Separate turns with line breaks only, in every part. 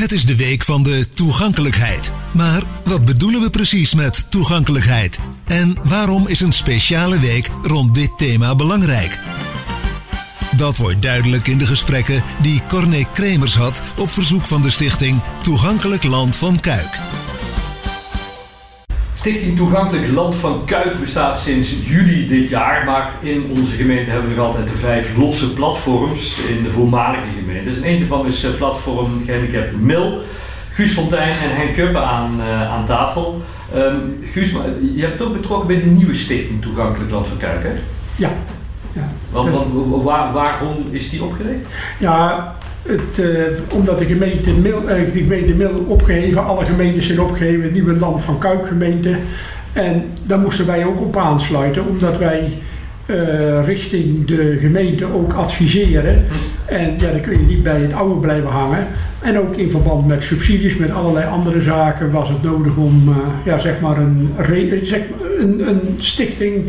Het is de week van de toegankelijkheid. Maar wat bedoelen we precies met toegankelijkheid? En waarom is een speciale week rond dit thema belangrijk? Dat wordt duidelijk in de gesprekken die Corné Kremers had op verzoek van de stichting Toegankelijk Land van Kuik.
Stichting Toegankelijk Land van Kuik bestaat sinds juli dit jaar, maar in onze gemeente hebben we nog altijd de vijf losse platforms in de voormalige gemeentes. En eentje van is eh, platform Gehandicapte Mil. Guus Fontijn en Henk Kuppen aan, uh, aan tafel. Um, Guus, je hebt ook betrokken bij de nieuwe stichting Toegankelijk Land van Kuik, hè?
Ja. ja.
Wat, wat, waar, waarom is die opgericht?
Ja, het, uh, omdat de gemeente, Mil, uh, de Mil alle gemeentes zijn opgeheven, het nieuwe land van Kuikgemeente. En daar moesten wij ook op aansluiten, omdat wij uh, richting de gemeente ook adviseren. En ja, dan kun je niet bij het oude blijven hangen. En ook in verband met subsidies, met allerlei andere zaken, was het nodig om ja, zeg maar een, een, een stichting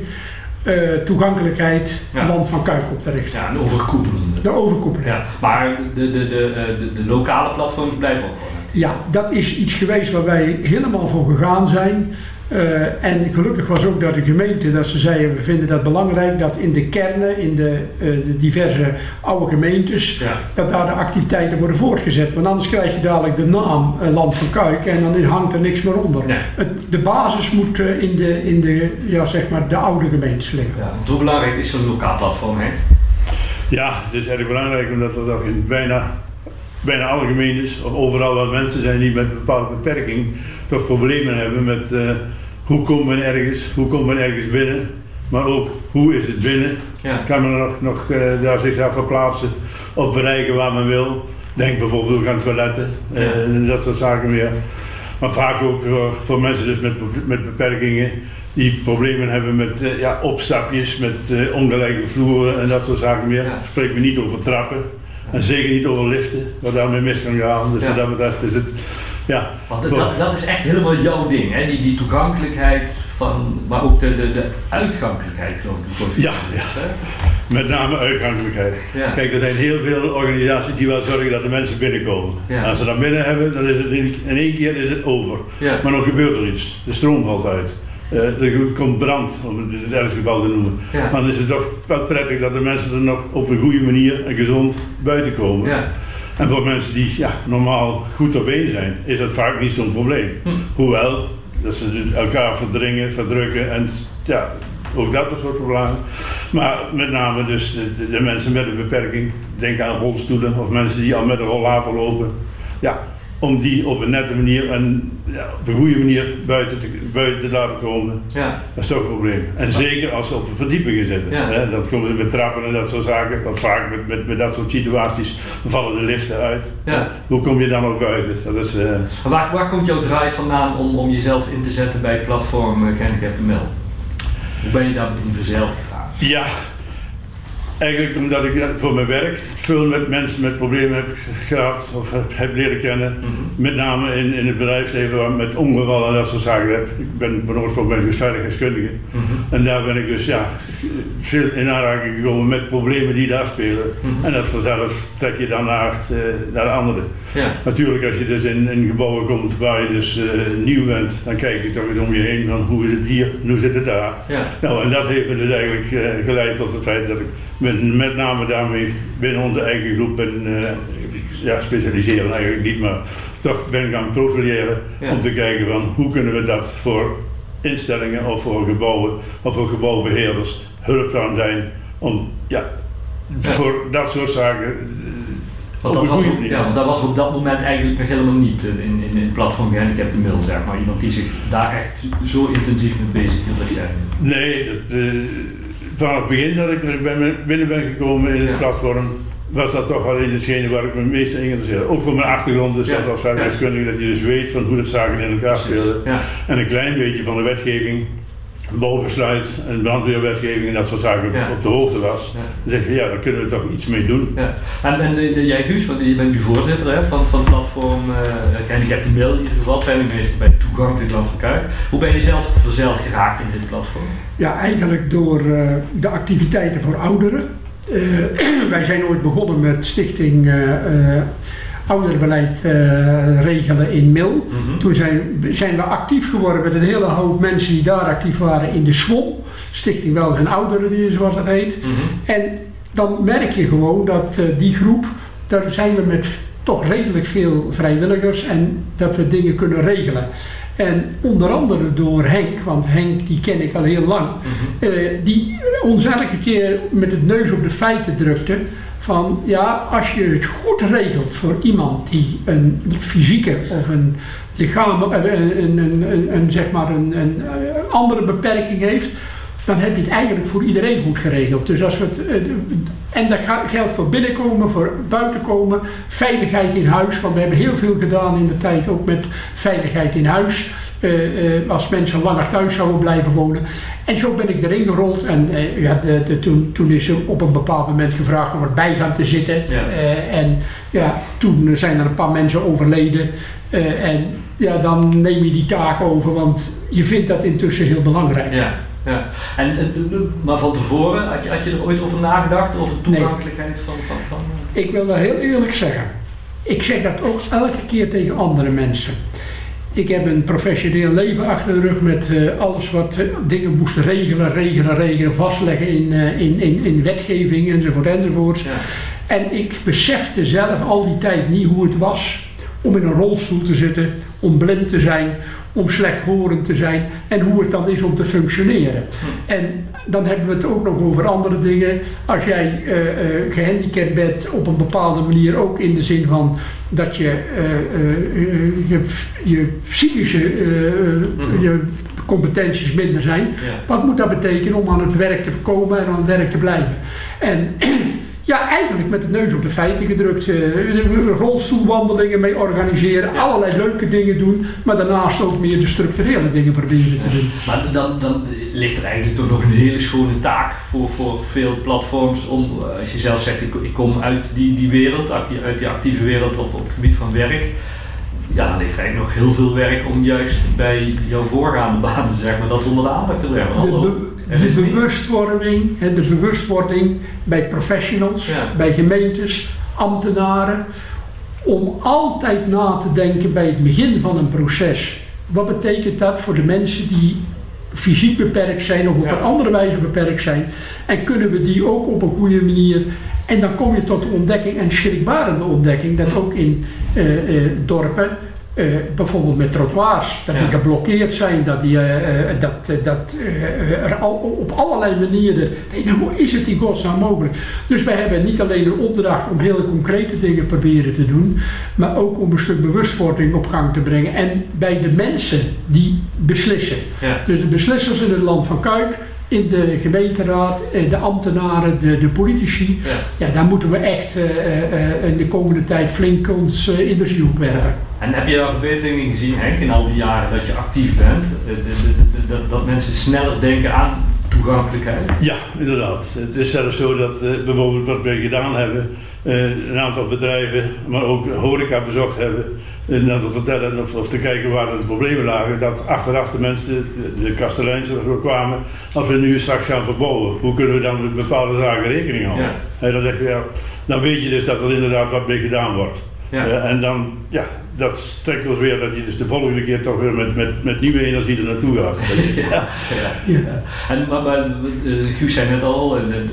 uh, toegankelijkheid ja. land van Kuik op te richten.
Ja, een overkoepelende.
De overkoepelende.
Ja, maar de, de, de, de, de lokale platforms blijven ook.
Ja, dat is iets geweest waar wij helemaal voor gegaan zijn. Uh, en gelukkig was ook dat de gemeente, dat ze zeiden, we vinden dat belangrijk dat in de kernen, in de, uh, de diverse oude gemeentes, ja. dat daar de activiteiten worden voortgezet. Want anders krijg je dadelijk de naam uh, Land van Kuik en dan hangt er niks meer onder. Het, de basis moet in, de, in de, ja, zeg maar de oude gemeentes liggen.
Ja, hoe belangrijk is zo'n lokaal platform? Hè?
Ja, het is erg belangrijk omdat er toch in bijna, bijna alle gemeentes, of overal waar mensen zijn die met een bepaalde beperking, toch problemen hebben met hoe komt men ergens, hoe komt men ergens binnen, maar ook hoe is het binnen.
Ja.
Kan men nog, nog uh, daar zichzelf verplaatsen of bereiken waar men wil. Denk bijvoorbeeld ook aan toiletten uh,
Ja.
en dat soort zaken meer. Maar vaak ook voor, voor mensen dus met, met beperkingen die problemen hebben met uh, ja, opstapjes, met ongelijke vloeren en dat soort zaken meer.
Ja.
Spreek me niet over trappen en zeker niet over liften, wat daarmee mis kan gaan. Dus wat dat betreft is het, ja,
Want dat, dat, dat is echt helemaal jouw ding, hè? Die, die toegankelijkheid van, maar ook de, de, de uitgankelijkheid geloof ik.
Ja,
hè?
Met name uitgankelijkheid.
Ja.
Kijk, er zijn heel veel organisaties die wel zorgen dat de mensen binnenkomen.
Ja.
Als ze dan binnen hebben, dan is het in, in één keer is het over.
Ja.
Maar dan gebeurt er iets. De stroom valt uit. Eh, er komt brand, om het ergens geval te noemen.
Ja.
Maar dan is het toch wel prettig dat de mensen er nog op een goede manier en gezond buiten komen. En voor mensen die ja, normaal goed op één zijn, is dat vaak niet zo'n probleem.
Hm.
Hoewel, dat ze elkaar verdringen, verdrukken en ja, ook dat een soort problemen. Maar met name dus de mensen met een beperking, denk aan rolstoelen of mensen die al met een rollator lopen. Ja, om die op een nette manier en ja, op een goede manier buiten te, buiten te laten komen.
Ja.
Dat is toch een probleem. En zeker als ze op de verdiepingen zitten.
Ja.
Hè, dat komt met trappen en dat soort zaken. Want vaak met, met, met dat soort situaties vallen de liften uit.
Ja.
Hoe kom je dan ook buiten? Dat is, eh,
Maar Waar, waar komt jouw drive vandaan om, om jezelf in te zetten bij het platform uh, Gehandicapte Mail? Hoe ben je daar in verzeild gegaan?
ja, eigenlijk omdat ik voor mijn werk veel met mensen met problemen heb gehad of heb, leren kennen.
Mhm.
Met name in, in het bedrijfsleven waar met ongevallen en dat soort zaken heb. Ik ben van oorsprong ben ik dus veiligheidskundige.
Mhm.
En daar ben ik dus ja, veel in aanraking gekomen met problemen die daar spelen.
Mhm.
En dat vanzelf trek je dan naar, eh, naar de anderen.
Ja.
Natuurlijk, als je dus in, in gebouwen komt waar je dus eh, nieuw bent, dan kijk je toch eens om je heen van hoe is het hier, hoe zit het daar.
Ja.
Nou, en dat heeft me dus eigenlijk eh, geleid tot het feit dat ik met, met name daarmee binnen onze eigen groep ben, eh, ja, specialiseren eigenlijk niet, maar toch ben gaan profileren
Ja.
om te kijken van hoe kunnen we dat voor instellingen of voor gebouwen of voor gebouwbeheerders hulpzaam zijn om ja,
Ja.
voor dat soort zaken eh,
Want dat, was, op- ja, want dat was op dat moment eigenlijk nog helemaal niet in, in, in het platform Gehandicapte Mail, zeg maar. Iemand die zich daar echt zo intensief mee bezig hield als jij.
Nee, dat, eh, vanaf het begin dat ik er ben- binnen ben gekomen in het platform, was dat toch alleen hetgene waar ik me het meest in interesseerde. Ook voor mijn achtergrond, dus
Ja.
als veiligheidskundige, dat je dus weet van hoe de zaken in elkaar spelen. En een klein beetje van de wetgeving, bouwbesluit en brandweerwetgeving en dat soort zaken
Ja.
op de hoogte was.
Ja.
Dan zeg je, ja, daar kunnen we toch iets mee doen.
Ja. En, en eh, de- jij Guus, want je bent nu voorzitter hè, van, van het platform uh, Gehandicapte Mail, in ieder geval penningmeester bij Toegankelijk Land van Kuik. Hoe ben je zelf verzeild geraakt in dit platform?
Ja, eigenlijk door eh, de activiteiten voor ouderen. Eh, wij zijn ooit begonnen met stichting eh, eh, regelen in Mil.
Mhm.
Toen zijn, zijn we actief geworden met een hele hoop mensen die daar actief waren in de SWOM, Stichting Welzijn Ouderen, die- zoals dat heet.
Mhm.
En dan merk je gewoon dat eh, die groep, daar zijn we met toch redelijk veel vrijwilligers en dat we dingen kunnen regelen. En onder andere door Henk, want Henk die ken ik al heel lang,
Mhm.
eh, die ons elke keer met het neus op de feiten drukte. Van ja, als je het goed regelt voor iemand die een fysieke of een lichaam, eh, een, een, een, zeg maar een, een eh, andere beperking heeft, dan heb je het eigenlijk voor iedereen goed geregeld. Dus als we het, eh, en dat geldt voor binnenkomen, voor buitenkomen, veiligheid in huis. Want we hebben heel veel gedaan in de tijd ook met veiligheid in huis. Als mensen langer thuis zouden blijven wonen. En zo ben ik erin gerold. En eh, ja, de, de, toen, toen is op een bepaald moment gevraagd om erbij gaan te zitten.
Ja.
Eh, en ja, toen zijn er een paar mensen overleden. Eh, en ja, dan neem je die taak over, want je vindt dat intussen heel belangrijk.
Ja, ja. En, maar van tevoren, had je, had je er ooit over nagedacht, over de
Nee.
toegankelijkheid van... van, van
Ik wil dat heel eerlijk zeggen. Ik zeg dat ook elke keer tegen andere mensen. Ik heb een professioneel leven achter de rug met eh, alles wat eh, dingen moest regelen, regelen, regelen, vastleggen in, eh, in, in, in wetgeving enzovoort enzovoort.
ja.
En ik besefte zelf al die tijd niet hoe het was om in een rolstoel te zitten, om blind te zijn, om slechthorend te zijn en hoe het dan is om te functioneren. En dan hebben we het ook nog over andere dingen. Als jij eh, gehandicapt bent op een bepaalde manier, ook in de zin van dat je eh, je, je psychische
Mhm.
je competenties minder zijn.
Ja.
Wat moet dat betekenen om aan het werk te komen en aan het werk te blijven? En ja, eigenlijk met de neus op de feiten gedrukt. eh, rolstoelwandelingen mee organiseren,
Ja.
allerlei leuke dingen doen, maar daarnaast ook meer de structurele dingen proberen te doen.
Maar dan, dan ligt er eigenlijk toch nog een hele schone taak voor, voor veel platforms om, eh, als je zelf zegt, ik, ik kom uit die, die wereld, uit die, uit die actieve wereld op, op het gebied van werk. Ja, dan ligt er eigenlijk nog heel veel werk om juist bij jouw voorgaande banen, zeg maar, dat onder de aandacht te brengen.
De, de bewustwording, de bewustwording bij professionals,
Ja.
bij gemeentes, ambtenaren, om altijd na te denken bij het begin van een proces. Wat betekent dat voor de mensen die fysiek beperkt zijn of op
Ja.
een andere wijze beperkt zijn? En kunnen we die ook op een goede manier. En dan kom je tot de ontdekking, en schrikbarende ontdekking, dat
Ja.
ook in eh, eh, dorpen, eh, bijvoorbeeld met trottoirs, dat die geblokkeerd zijn, dat, die, eh, eh, dat, dat er al, op allerlei manieren. Nou, hoe is het in godsnaam mogelijk? Dus wij hebben niet alleen een opdracht om hele concrete dingen proberen te doen, maar ook om een stuk bewustwording op gang te brengen. En bij de mensen die beslissen.
Ja.
Dus de beslissers in het land van Kuik, in de gemeenteraad, eh, de ambtenaren, de, de politici.
Ja.
Ja, daar moeten we echt eh, eh, eh, in de komende tijd flink ons eh, energie op werpen.
En heb je daar verbeteringen gezien, Henk, in al die jaren dat je actief bent? Dat, dat mensen sneller denken aan toegankelijkheid?
Ja, inderdaad. Het is zelfs zo dat eh, bijvoorbeeld wat wij gedaan hebben, eh, een aantal bedrijven, maar ook horeca bezocht hebben, en dan te vertellen of, of te kijken waar de problemen lagen, dat achteraf de mensen, de, de kasteleins kwamen, als we nu straks gaan verbouwen, hoe kunnen we dan met bepaalde zaken rekening houden?
Ja.
Hè, dan, zeg je, ja, dan weet je dus dat er inderdaad wat mee gedaan wordt.
Ja.
Eh, en dan, ja, dat strekt ons weer dat je dus de volgende keer toch weer met, met, met nieuwe energie er naartoe gaat.
Ja, ja. En, maar, maar eh, Guus zei net al, de-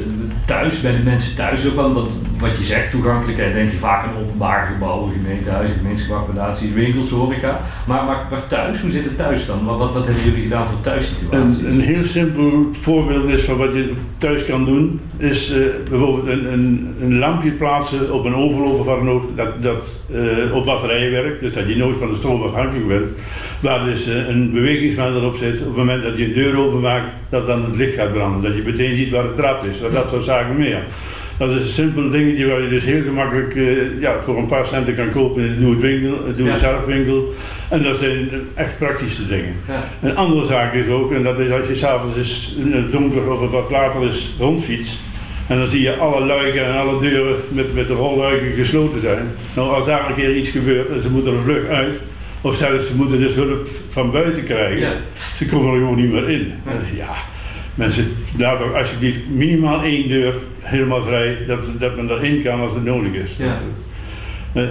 thuis, bij de mensen thuis ook wel, want wat je zegt, toegankelijkheid, denk je vaak aan openbare gebouwen, gemeentehuizen, gemeenschappelijke accommodaties, winkels, horeca. Maar, maar, maar thuis, hoe zit het thuis dan? Wat, wat, hebben jullie gedaan voor thuissituaties?
Een, een heel simpel voorbeeld is van wat je thuis kan doen, is eh, bijvoorbeeld een, een, een lampje plaatsen op een wat dan ook, dat, dat eh, op batterijen werkt, dus dat je nooit van de stroom afhankelijk bent. Waar dus eh, een bewegingsmelder op zit, op het moment dat je een deur openmaakt, dat dan het licht gaat branden, dat je meteen ziet waar de trap is, dat soort zaken meer. Dat is een simpel dingetje waar je dus heel gemakkelijk eh, ja, voor een paar centen kan kopen in de doe-het-winkel, eh, doe-het-zelf winkel. En dat zijn echt praktische dingen. Een andere zaak is ook, en dat is als je s'avonds eens in het donker of wat later is rondfietst. En dan zie je alle luiken en alle deuren met, met de rolluiken gesloten zijn. Nou, als daar een keer iets gebeurt en ze moeten er vlug uit, of zelfs ze moeten dus hulp van buiten krijgen,
Ja.
ze komen er gewoon niet meer in. Ja, mensen, laat ook alsjeblieft minimaal één deur helemaal vrij, dat, dat men erin kan als het nodig is.
Ja.
Eh,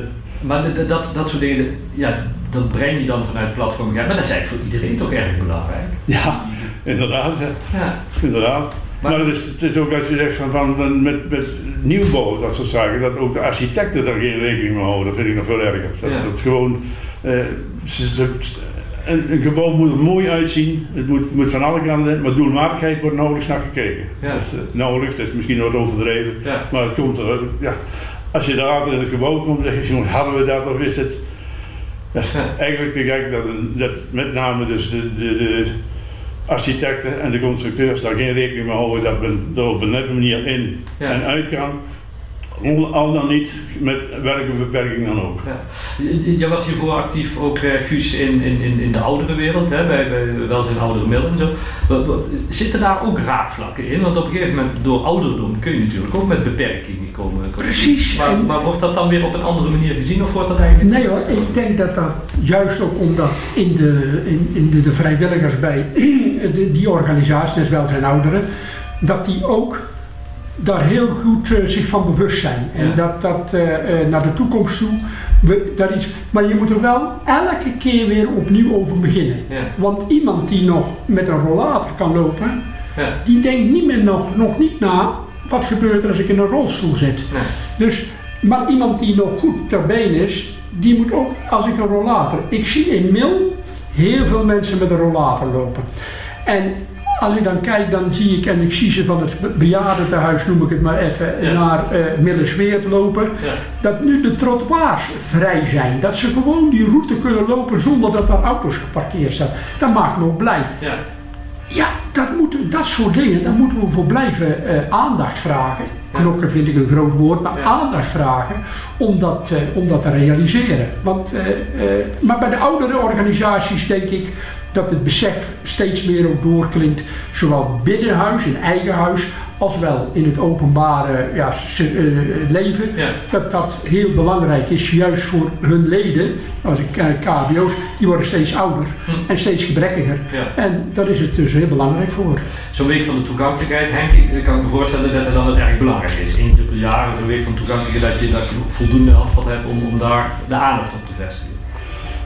Maar dat, dat, dat soort dingen, ja, dat breng je dan vanuit het platform. Ja, maar dat is eigenlijk voor iedereen toch erg belangrijk.
Ja, inderdaad.
Ja.
inderdaad.
Maar-
Maar, het, is, het is ook als je zegt van, van met, met nieuwbouw, dat soort zaken, dat ook de architecten daar geen rekening mee houden. Dat vind ik nog veel erger. Dat,
Ja.
dat gewoon, eh, ze- een, een gebouw moet er mooi uitzien, het moet, moet van alle kanten, maar doelmatigheid wordt nauwelijks naar gekeken.
Ja.
Dat, is, eh, nauwelijks, dat is misschien wat overdreven,
Ja.
maar het komt er, ja. Als je daar in het gebouw komt, zeg je, hadden we dat of is het... Dat is
Ja.
eigenlijk te gek dat, dat met name dus de, de, de architecten en de constructeurs daar geen rekening mee houden dat men er op een nette manier in
Ja.
en uit kan. Al- Al dan niet met welke beperking dan ook.
Ja. J- Jij was hiervoor actief ook, eh, Guus, in, in, in, in de oudere wereld, hè, bij, bij welzijn oudere middelen en zo. Zitten daar ook raakvlakken in? Want op een gegeven moment, door ouderdom, kun je natuurlijk ook met beperkingen komen.
Precies.
Maar,
En-
maar wordt dat dan weer op een andere manier gezien of wordt dat eigenlijk...
Nee hoor, ik denk dat dat juist ook omdat in de, in, in de, de vrijwilligers bij de, die organisaties, dus welzijn ouderen, dat die ook daar heel goed eh, zich van bewust zijn. En
Ja.
dat dat eh, eh, naar de toekomst toe, we, daar iets, maar je moet er wel elke keer weer opnieuw over beginnen.
Ja,
Want iemand die nog met een rollator kan lopen,
ja,
die denkt niet meer nog, nog niet na, wat gebeurt er als ik in een rolstoel zit. Dus, maar iemand die nog goed ter been is, die moet ook, als ik een rollator. Ik zie in Mil heel veel mensen met een rollator lopen. En als ik dan kijk, dan zie ik, en ik zie ze van het be- bejaardentehuis, noem ik het maar even,
Ja.
naar eh Millesweert lopen.
Ja,
Dat nu de trottoirs vrij zijn. Dat ze gewoon die route kunnen lopen zonder dat er auto's geparkeerd staan. Dat maakt me ook blij.
ja,
Ja, dat, moet, dat soort dingen, daar moeten we voor blijven eh, aandacht vragen. Knokken vind ik een groot woord, maar aandacht vragen om dat, eh, om dat te realiseren. Want, maar bij de oudere organisaties denk ik dat het besef steeds meer ook doorklinkt, zowel binnen huis, in eigen huis, als wel in het openbare ja, eh, leven.
ja.
Dat dat heel belangrijk is, juist voor hun leden, als ik kijk KBO's, die worden steeds ouder
Hm.
en steeds gebrekkiger.
ja.
En daar is het dus heel belangrijk voor.
Zo'n week van de toegankelijkheid, Henk, ik kan me voorstellen dat het dan wel erg belangrijk is. Eén keer per jaar, zo'n week van toegankelijkheid, dat je, dat je voldoende handvat hebt om, om daar de aandacht op te vestigen.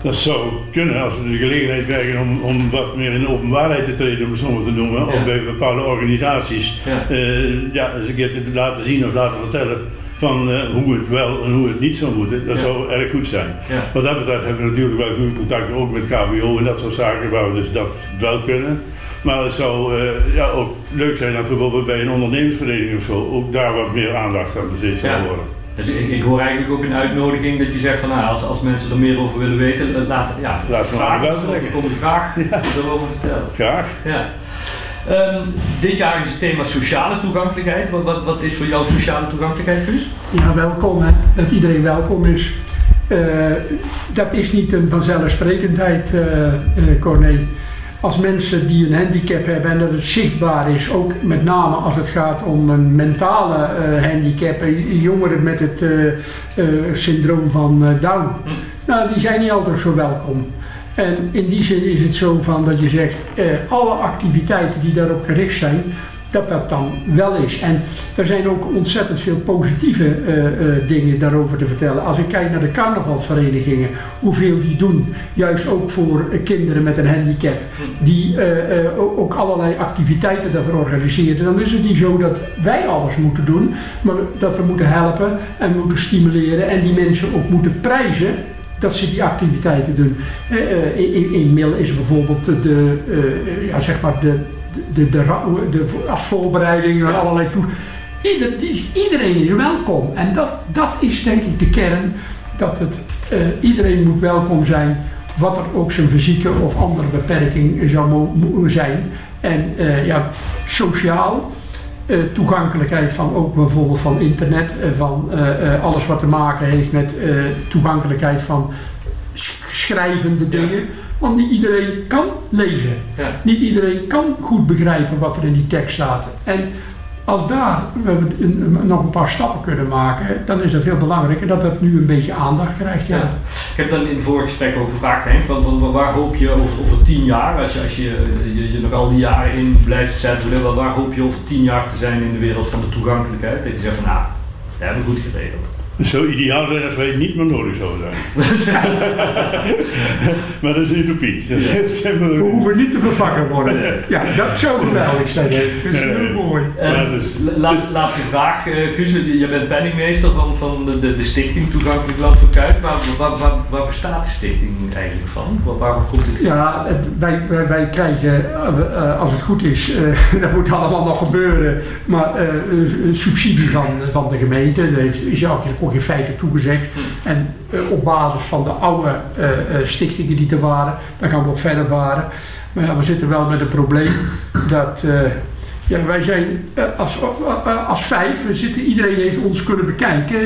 Dat zou kunnen als we de gelegenheid krijgen om, om wat meer in de openbaarheid te treden, om het zo maar te noemen. Of bij bepaalde organisaties
Ja.
eh, ja, eens een keer te laten zien of laten vertellen van eh, hoe het wel en hoe het niet zou moeten. Dat
Ja.
zou erg goed zijn.
Ja.
Wat dat betreft hebben we natuurlijk wel goede contacten, ook met KBO en dat soort zaken, waar we dus dat wel kunnen. Maar het zou eh, ja, ook leuk zijn dat we bijvoorbeeld bij een ondernemingsvereniging of zo ook daar wat meer aandacht aan besteed zou worden.
Dus ik, ik hoor eigenlijk ook een uitnodiging dat je zegt van nou, als, als mensen er meer over willen weten, eh, laat, ja,
Laat ze maar trekken.
we komen er graag erover vertellen.
Graag.
Ja. Ehm, dit jaar is het thema sociale toegankelijkheid. Wat, wat, wat is voor jou sociale toegankelijkheid, Guus?
Ja, welkom hè. Dat iedereen welkom is. Eh, dat is niet een vanzelfsprekendheid, eh eh, Corné. Als mensen die een handicap hebben en dat het zichtbaar is, ook met name als het gaat om een mentale eh, handicap, en jongeren met het eh, eh, syndroom van Down,
Hm.
nou, die zijn niet altijd zo welkom. En in die zin is het zo van dat je zegt, alle activiteiten die daarop gericht zijn, dat dat dan wel is. En er zijn ook ontzettend veel positieve eh, eh, dingen daarover te vertellen. Als ik kijk naar de carnavalsverenigingen, hoeveel die doen, juist ook voor eh, kinderen met een handicap, die ook allerlei activiteiten daarvoor organiseren, dan is het niet zo dat wij alles moeten doen, maar dat we moeten helpen en moeten stimuleren en die mensen ook moeten prijzen dat ze die activiteiten doen. In, in, is bijvoorbeeld de, ja, zeg maar de, de, de, de, als voorbereiding naar
Ja.
allerlei toe. Ieder, iedereen is welkom. En dat, dat is denk ik de kern. Dat het, eh, iedereen moet welkom zijn. Wat er ook zijn fysieke of andere beperking zou mo- mo- zijn. En eh, ja, sociaal. eh, toegankelijkheid van ook bijvoorbeeld van internet, van alles wat te maken heeft met toegankelijkheid van sch- schrijvende
Ja.
Want niet iedereen kan lezen.
Ja.
Niet iedereen kan goed begrijpen wat er in die tekst staat. En als daar we nog een paar stappen kunnen maken, dan is dat heel belangrijk. Dat dat nu een beetje aandacht krijgt. Ja.
Ja. Ik heb dan in het vorige gesprek ook gevraagd, Henk, van, van waar hoop je over, over tien jaar, als je, als je, je, je nog al die jaren in blijft zetten, waar, waar hoop je over tien jaar te zijn in de wereld van de toegankelijkheid? Dat je zegt van nou, dat hebben we goed geregeld.
Zo ideaal zijn als wij niet meer nodig zouden zijn. maar dat is een utopie. Dat is helemaal-
We hoeven niet te vervangen worden. Ja, dat zou geweldig zijn. Dat is heel mooi.
Dus-
laat- laatste vraag, eh, Guus. Je bent penningmeester van, van de, de, de stichting Toegankelijk Land van Kuik. Maar waar, waar, waar bestaat de stichting eigenlijk van? Waar, waar komt het?
Ja, het- wij, wij, wij krijgen, eh, als het goed is, eh, dat moet allemaal nog gebeuren, maar eh, een subsidie van, van de gemeente. Dat heeft, is eigenlijk ook in feite toegezegd. En eh, op basis van de oude eh, eh, stichtingen die er waren, dan gaan we ook verder varen. Maar ja, we zitten wel met een probleem dat... ja, wij zijn als, als vijf, we zitten, iedereen heeft ons kunnen bekijken.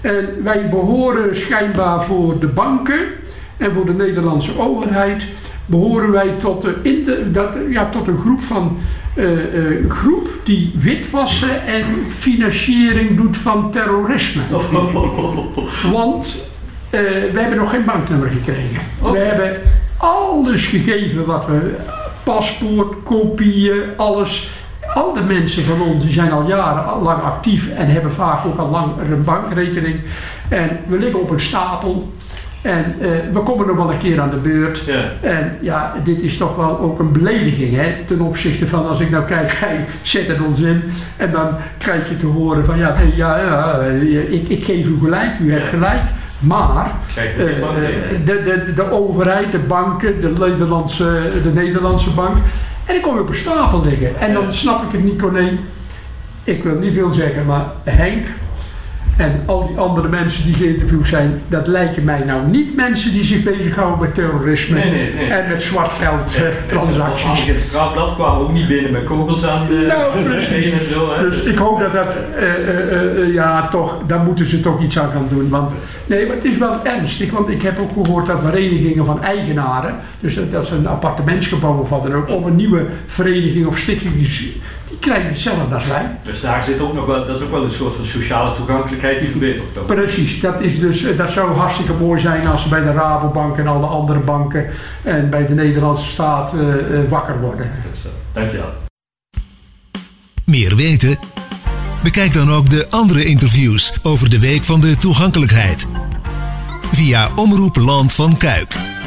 En wij behoren schijnbaar voor de banken en voor de Nederlandse overheid behoren wij tot, de dat, ja, tot een groep van eh, eh, groep die witwassen en financiering doet van terrorisme. Want eh, we hebben nog geen banknummer gekregen.
Oké.
We hebben alles gegeven wat we, paspoort, kopieën, alles. Al de mensen van ons die zijn al jarenlang actief en hebben vaak ook al lang een bankrekening. En we liggen op een stapel. En eh, we komen nog wel een keer aan de beurt.
Ja.
En ja, dit is toch wel ook een belediging hè, ten opzichte van als ik nou kijk, hij zet het ons in. En dan krijg je te horen van ja, nee, ja, ja ik, ik geef u gelijk, u hebt gelijk. Maar eh,
de
eh, de, de, de overheid, de banken, de Nederlandse, de Nederlandse bank. En dan kom je op een stapel liggen. En dan snap ik het niet, Corné. Ik wil niet veel zeggen, maar Henk en al die andere mensen die geïnterviewd zijn, dat lijken mij nou niet mensen die zich bezighouden met terrorisme
Nee, nee, nee.
en met zwart geld eh, transacties.
het strafblad kwamen ook niet binnen met kogels aan de
Nou, precies.
en zo. Hè?
Dus ik hoop dat dat, eh, eh, ja, toch, daar moeten ze toch iets aan gaan doen. Want, nee, maar het is wel ernstig, want ik heb ook gehoord dat verenigingen van eigenaren, dus dat, dat is een appartementsgebouw of wat dan ook, of een nieuwe vereniging of stichting, die, krijgen hetzelfde als wij.
Dus daar zit ook nog wel, dat is ook wel een soort van sociale toegankelijkheid die verbeterd kan.
Precies, dat, is dus, dat zou hartstikke mooi zijn als ze bij de Rabobank en alle andere banken en bij de Nederlandse staat eh, eh, wakker worden.
Dus, eh, dankjewel.
Meer weten? Bekijk dan ook de andere interviews over de Week van de Toegankelijkheid. Via Omroep Land van Kuik.